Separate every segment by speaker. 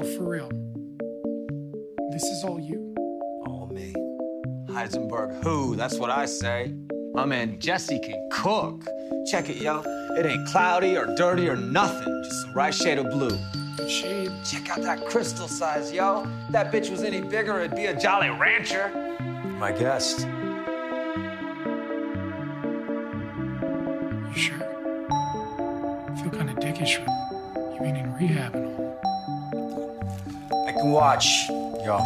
Speaker 1: Yo, for real. This is all you.
Speaker 2: All me. Heisenberg who? That's what I say. My man Jesse can cook. Check it, yo. It ain't cloudy or dirty or nothing. Just the right shade of blue.
Speaker 1: Shade.
Speaker 2: Check out that crystal size, yo. If that bitch was any bigger, it'd be a Jolly Rancher. My guest.
Speaker 1: You sure? I feel kind of dickish
Speaker 2: watch, yo.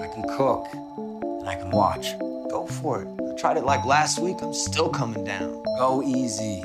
Speaker 2: I can cook. And I can watch. Go for it. I tried it like last week. I'm still coming down. Go easy.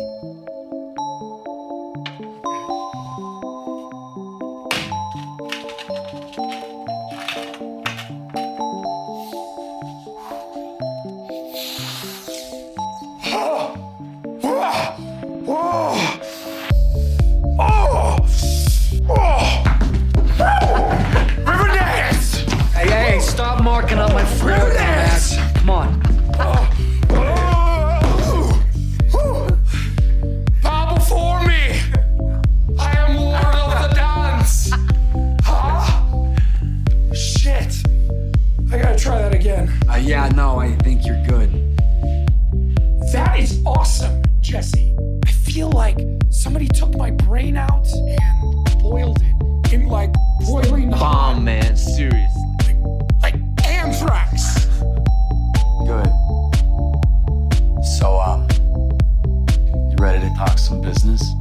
Speaker 3: ready to talk some
Speaker 4: business?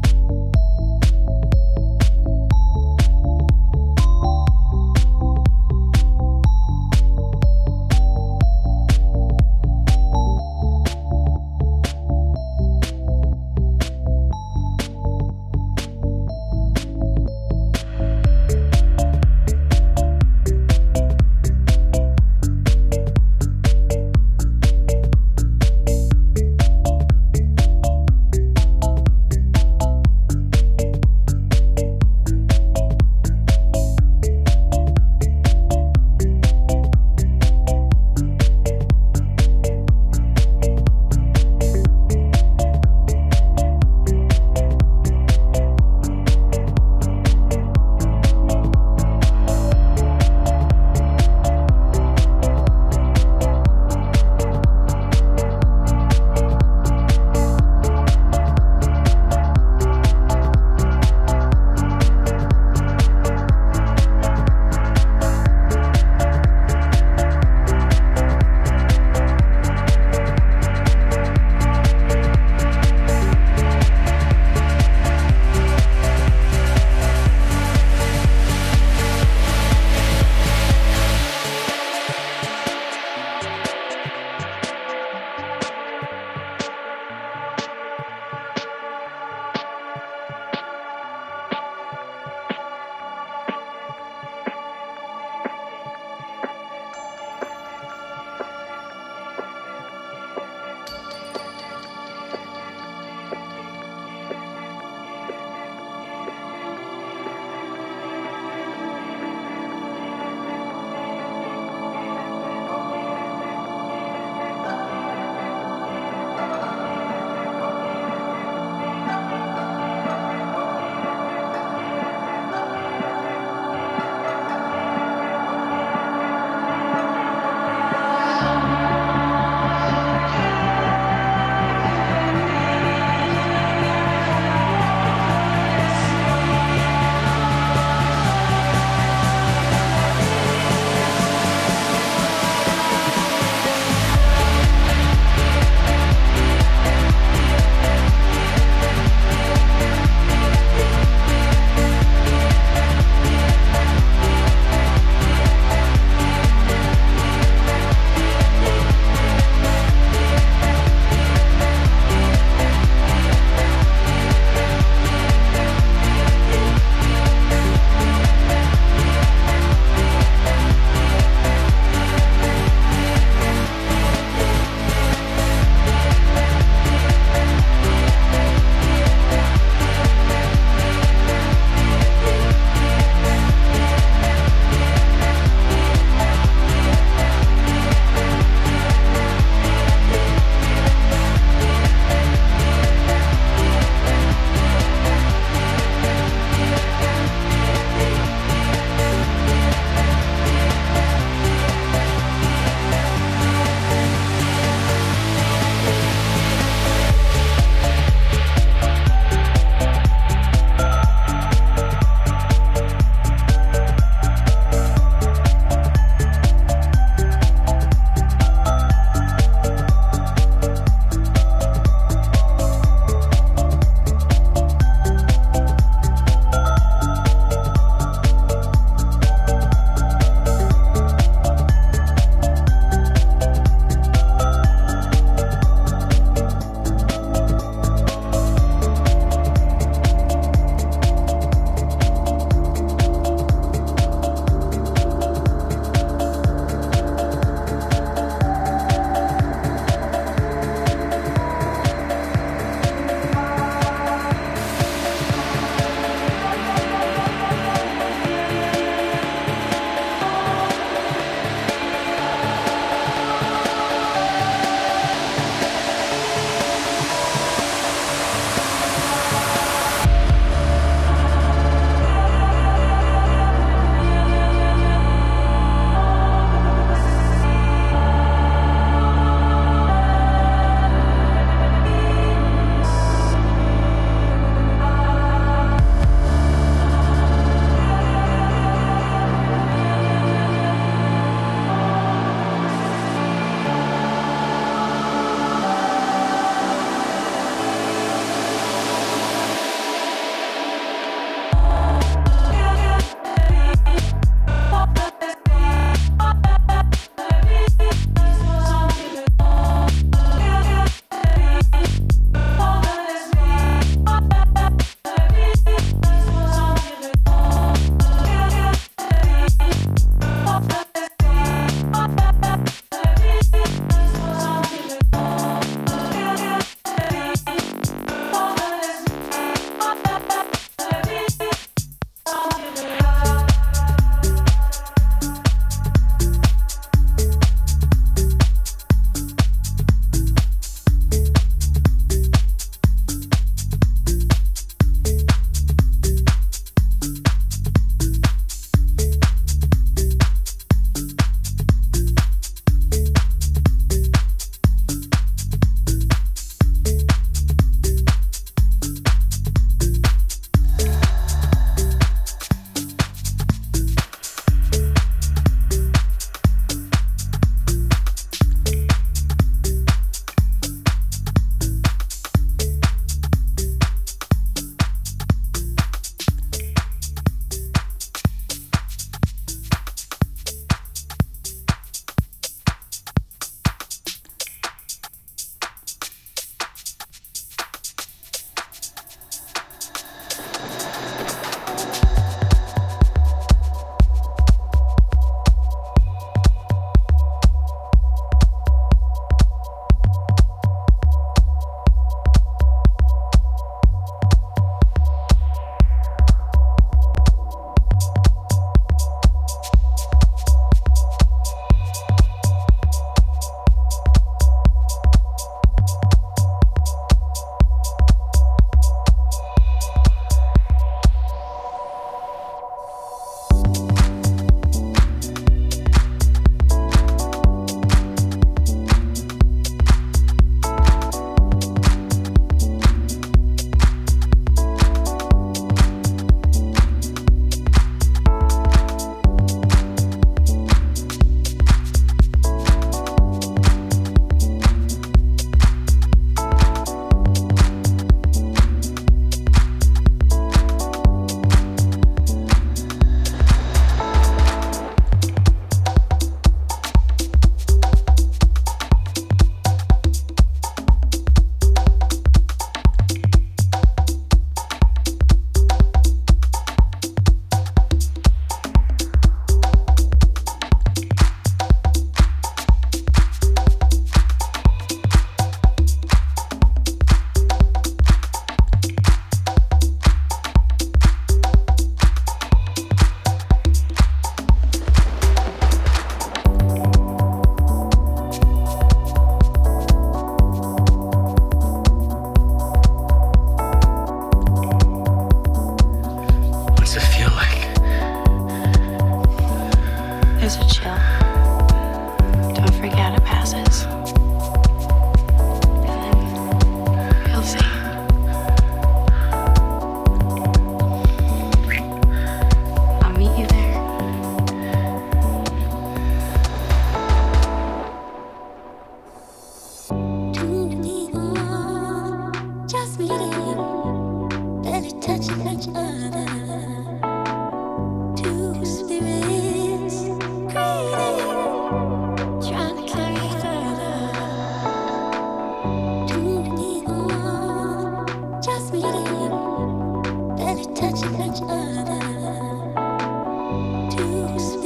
Speaker 3: touching each
Speaker 5: other. Too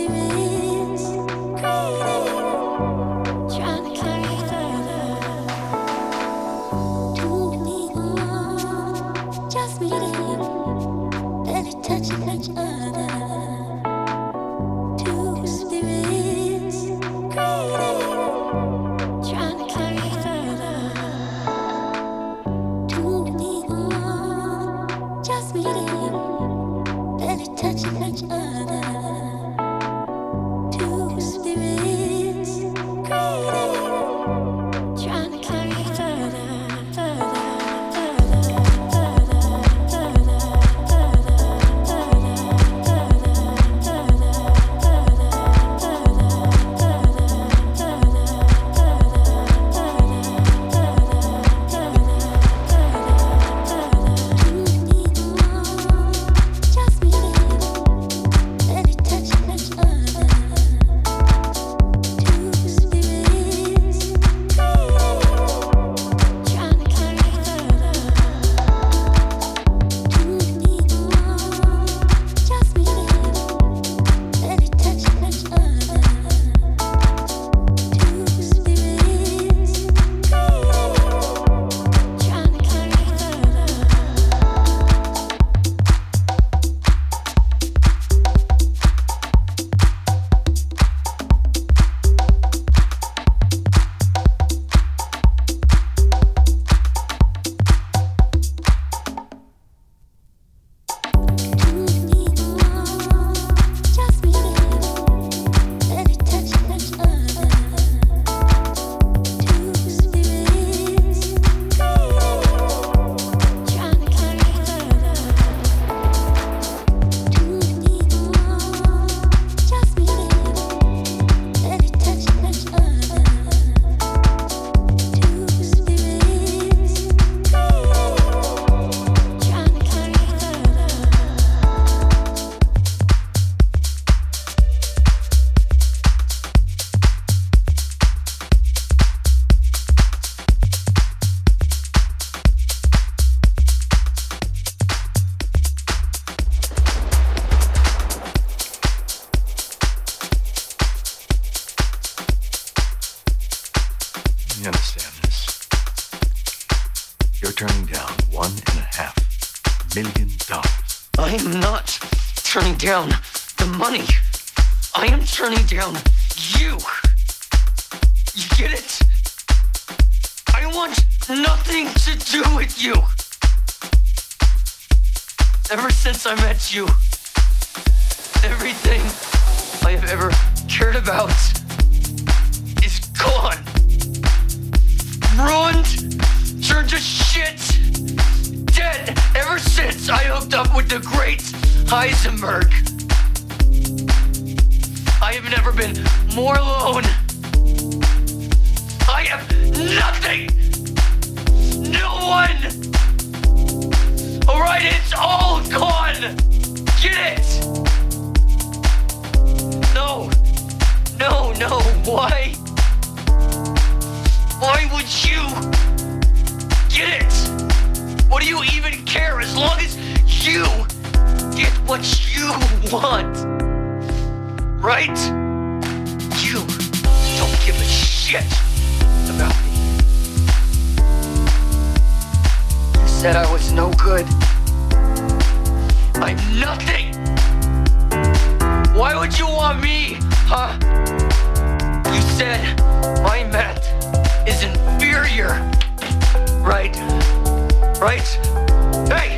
Speaker 5: down
Speaker 6: the money. I am turning down you. You get it? I want nothing to do with you. Ever since I met you, Would you get it? What do you even care as long as you get what you want? Right? You don't give a shit about me. You said I was no good. I'm nothing. Why would you want me, huh? You said my math is inferior. Right? Right? Hey,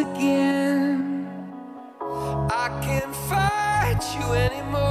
Speaker 7: again. I can't fight you anymore.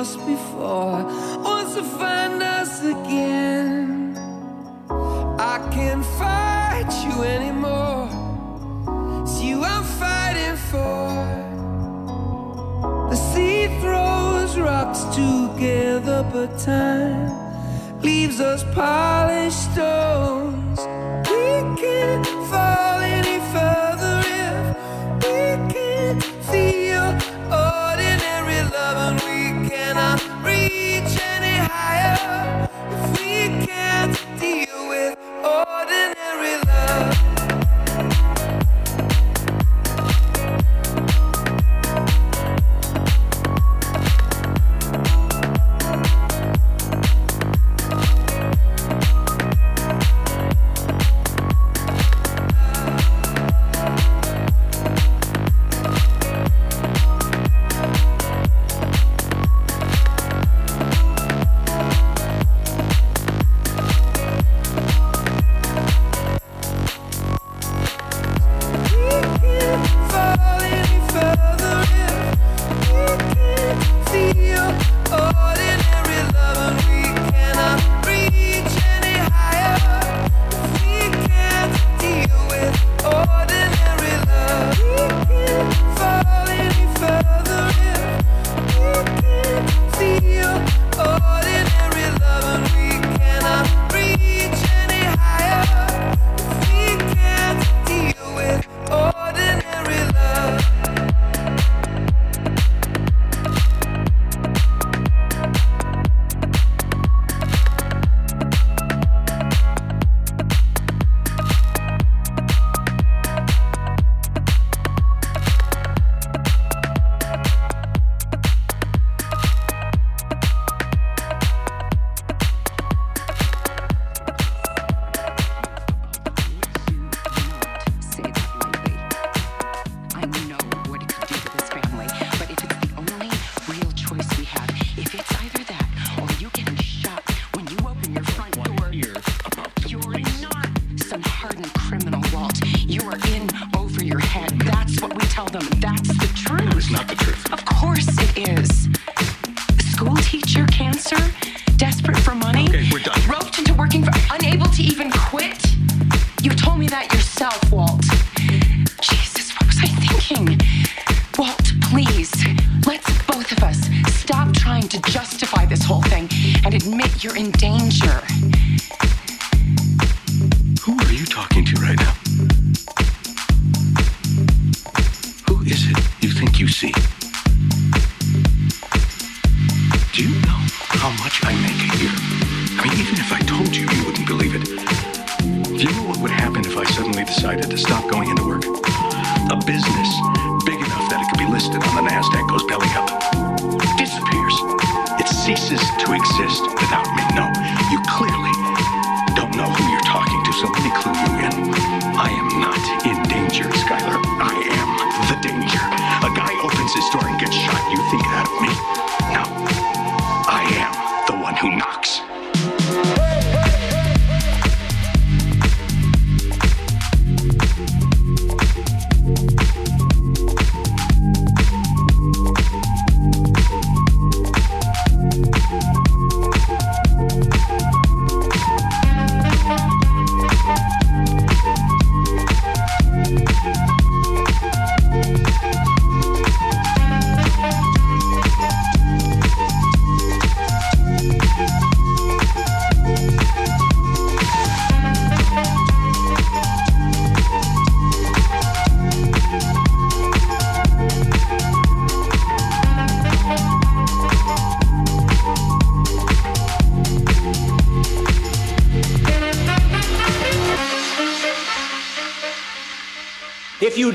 Speaker 7: lost before wants to find us again. I can't fight you anymore. It's you I'm fighting for. The sea throws rocks together, but time leaves us polished stones. We
Speaker 8: can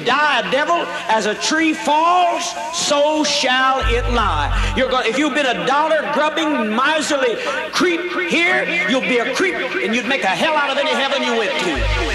Speaker 8: die a devil, as a tree falls, so shall it lie. You're going, if you've been a dollar grubbing, miserly creep here, you'll be a creep and you'd make a hell out of any heaven you went to.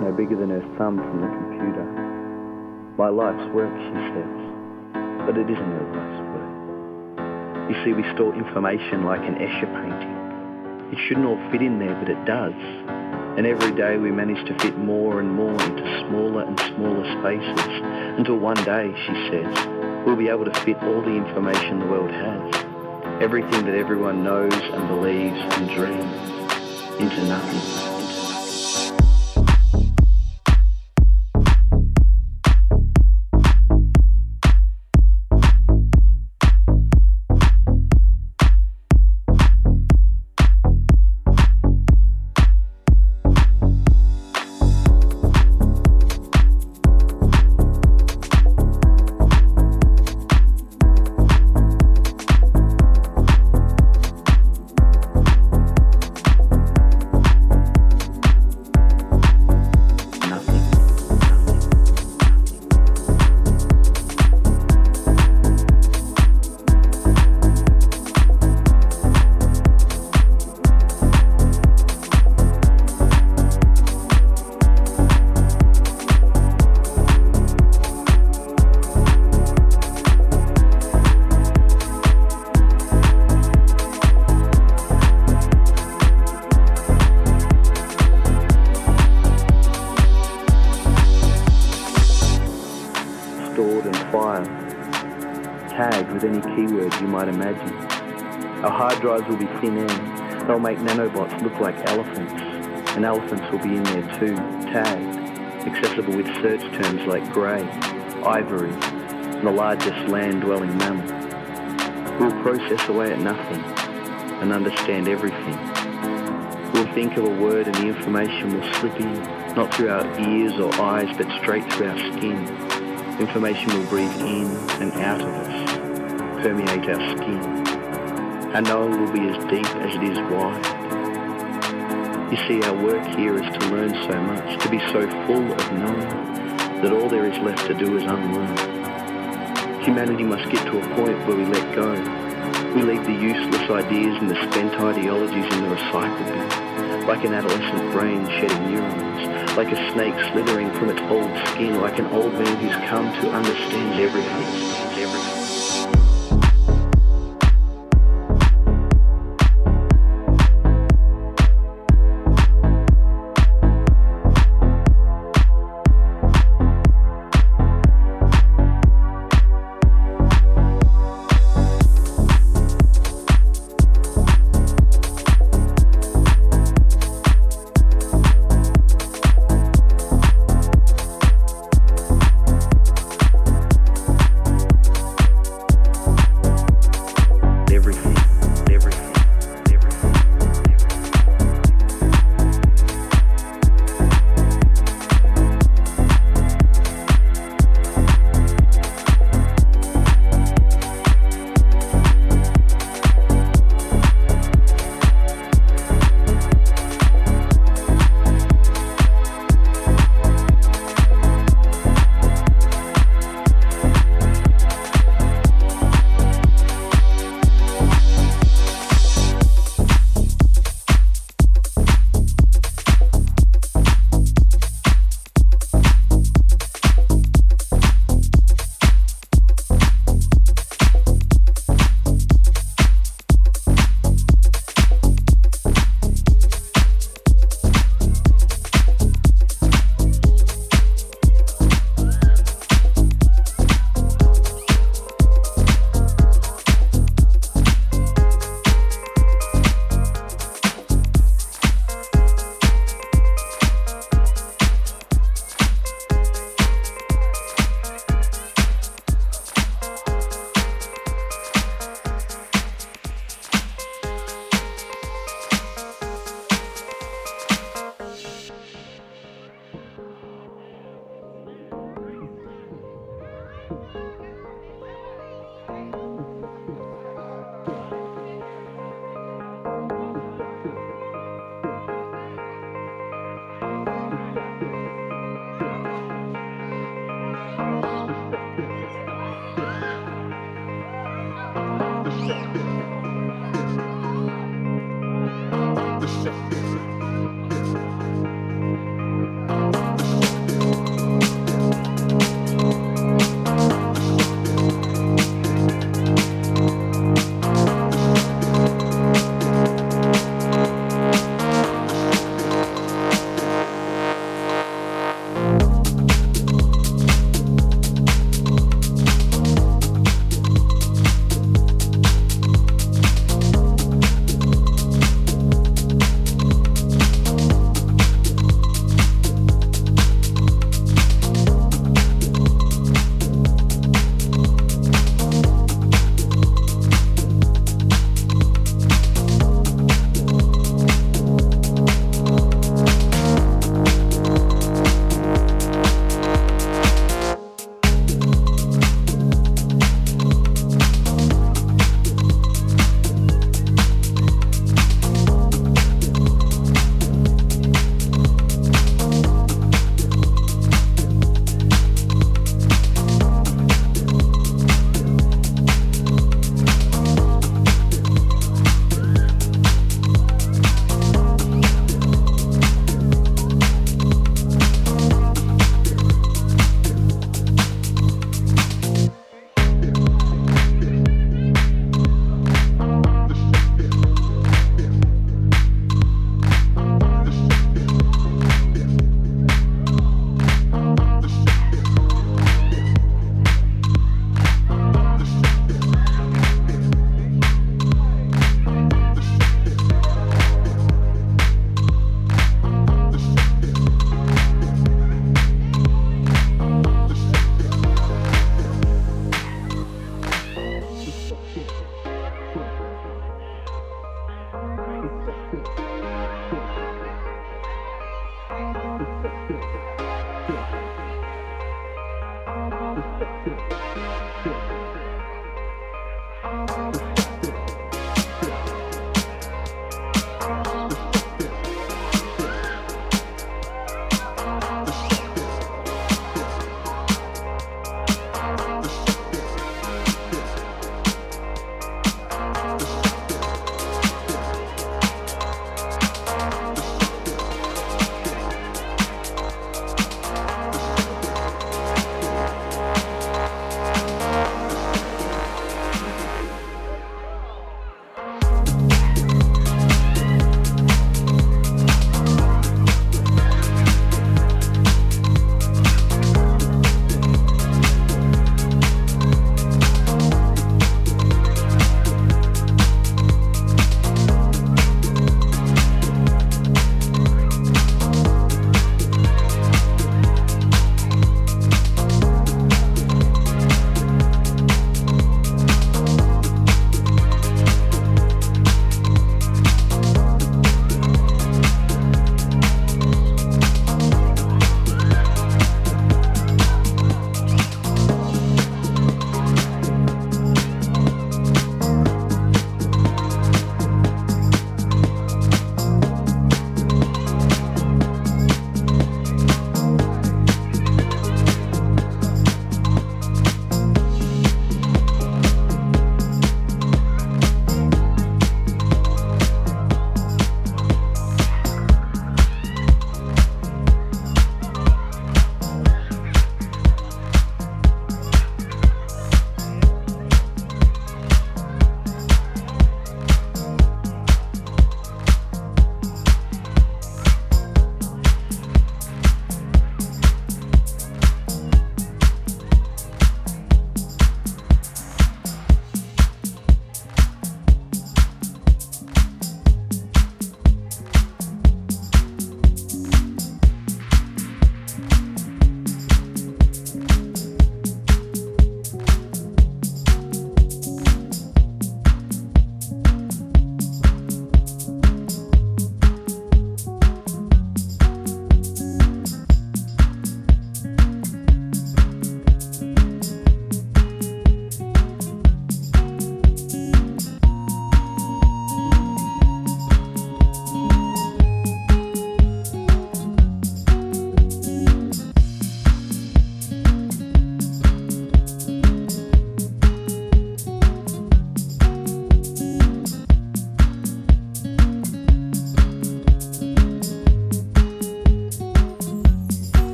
Speaker 8: No
Speaker 9: bigger than her thumb from the computer. My life's work, she says. But it isn't her life's work. You see, we store information like an Escher painting. It shouldn't all fit in there, but it does. And every day we manage to fit more and more into smaller and smaller spaces until one day, she says, we'll be able to fit all the information the world has. Everything that everyone knows and believes and dreams into nothing. Might imagine. Our hard drives will be thin air. They'll make nanobots look like elephants, and elephants will be in there too, tagged, accessible with search terms like grey, ivory, and the largest land-dwelling mammal. We'll process away at nothing and understand everything. We'll think of a word and the information will slip in, not through our ears or eyes, but straight through our skin. Information will breathe in and out of us, permeate our skin. Our knowing will be as deep as it is wide. You see, our work here is to learn so much, to be so full of knowing, that all there is left to do is unlearn. Humanity must get to a point where we let go. We leave the useless ideas and the spent ideologies in the recycle bin, like an adolescent brain shedding neurons, like a snake slithering from its old skin, like an old man who's come to understand everything. everything.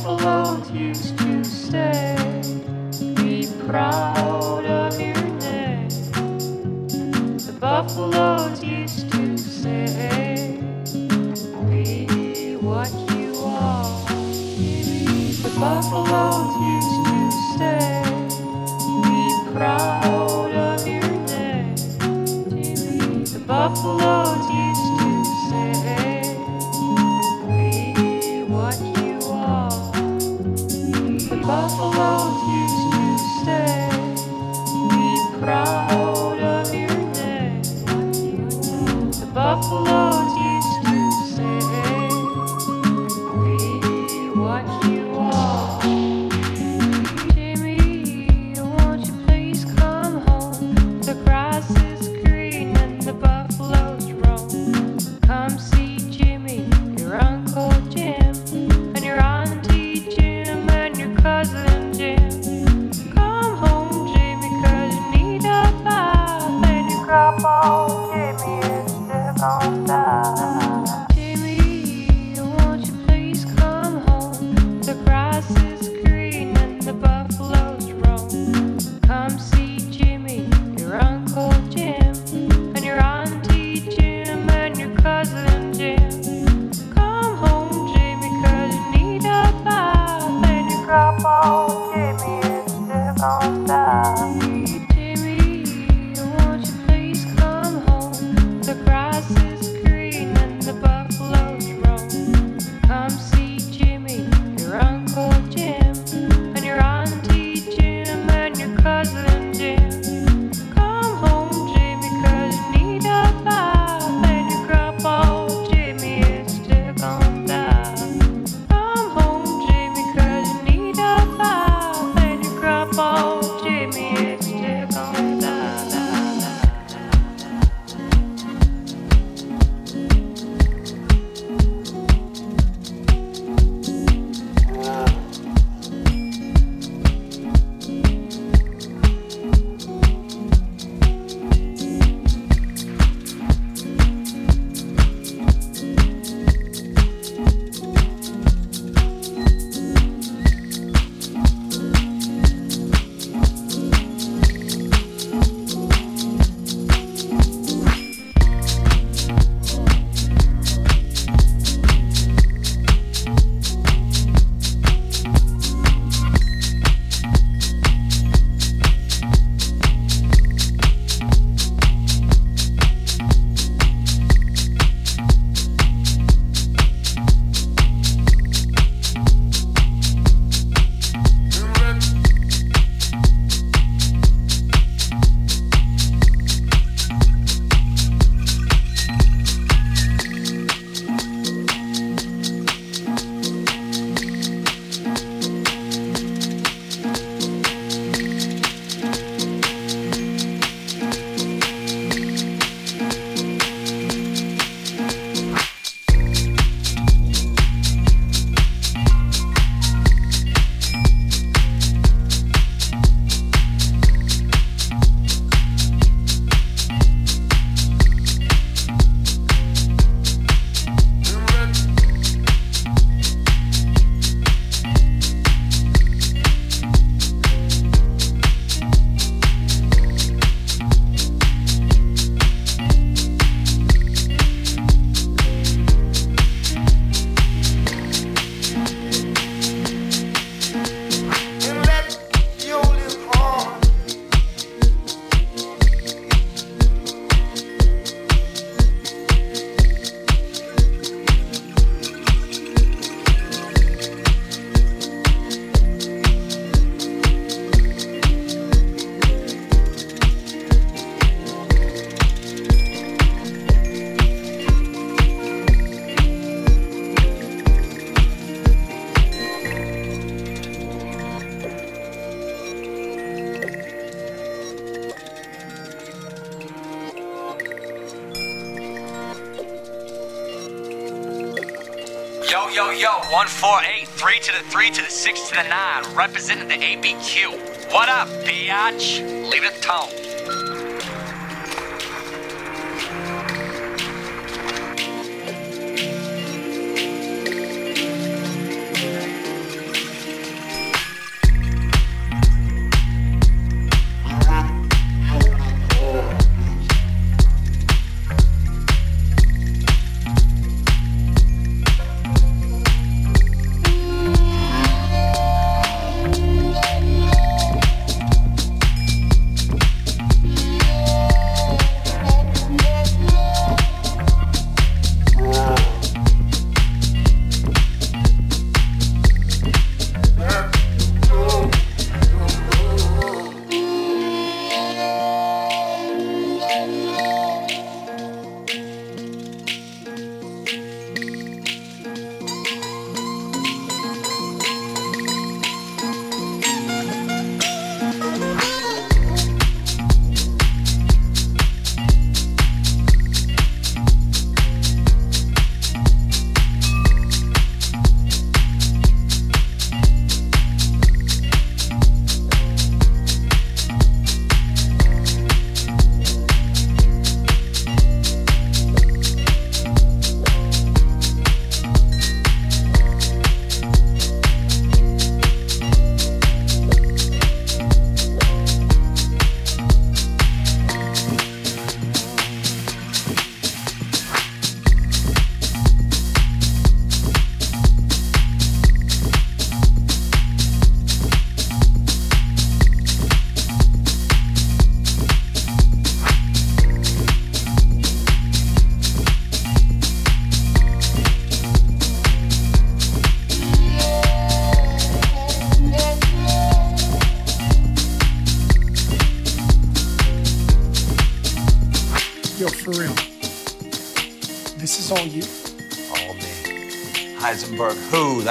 Speaker 10: The Buffalo used to say, Be proud of your name. The Buffalo used to say, Be what you are. The
Speaker 6: Buffalo. 3 to the 3 to the 6 to the 9, representing the ABQ. What up, biatch? Leave it tone.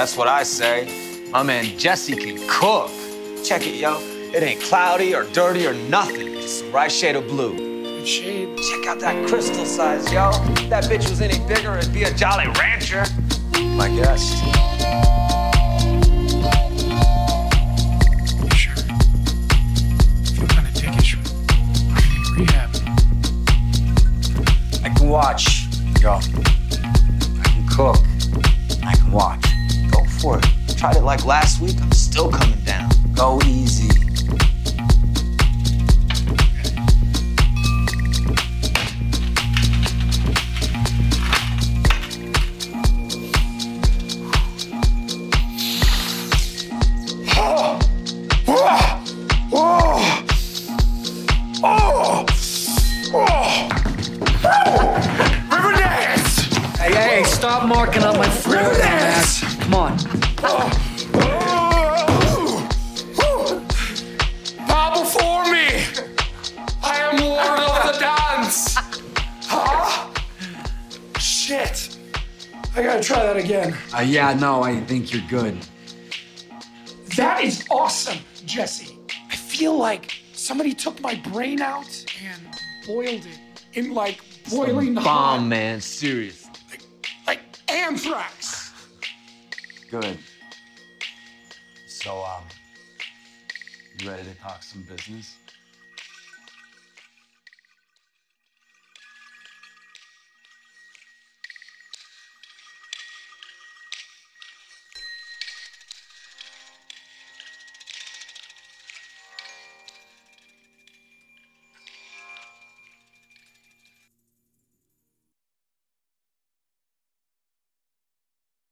Speaker 2: That's what I say. My man Jesse can cook. Check it, yo. It ain't cloudy or dirty or nothing. Just the right shade of blue.
Speaker 11: Good shade.
Speaker 2: Check out that crystal size, yo. If that bitch was any bigger, it'd be a Jolly Rancher. My guest.
Speaker 11: Sure. feel kind of dickish with being in rehab.
Speaker 2: I can watch, yo. I can cook. I can watch. For it. Tried it like last week. I'm still coming down. Go easy.
Speaker 12: Uh, yeah, no, I think you're good.
Speaker 1: That is awesome, Jesse. I feel like somebody took my brain out and boiled it in like boiling hot,
Speaker 2: Bomb, man. Serious.
Speaker 1: like anthrax.
Speaker 2: Good. So, um, you ready to talk some business?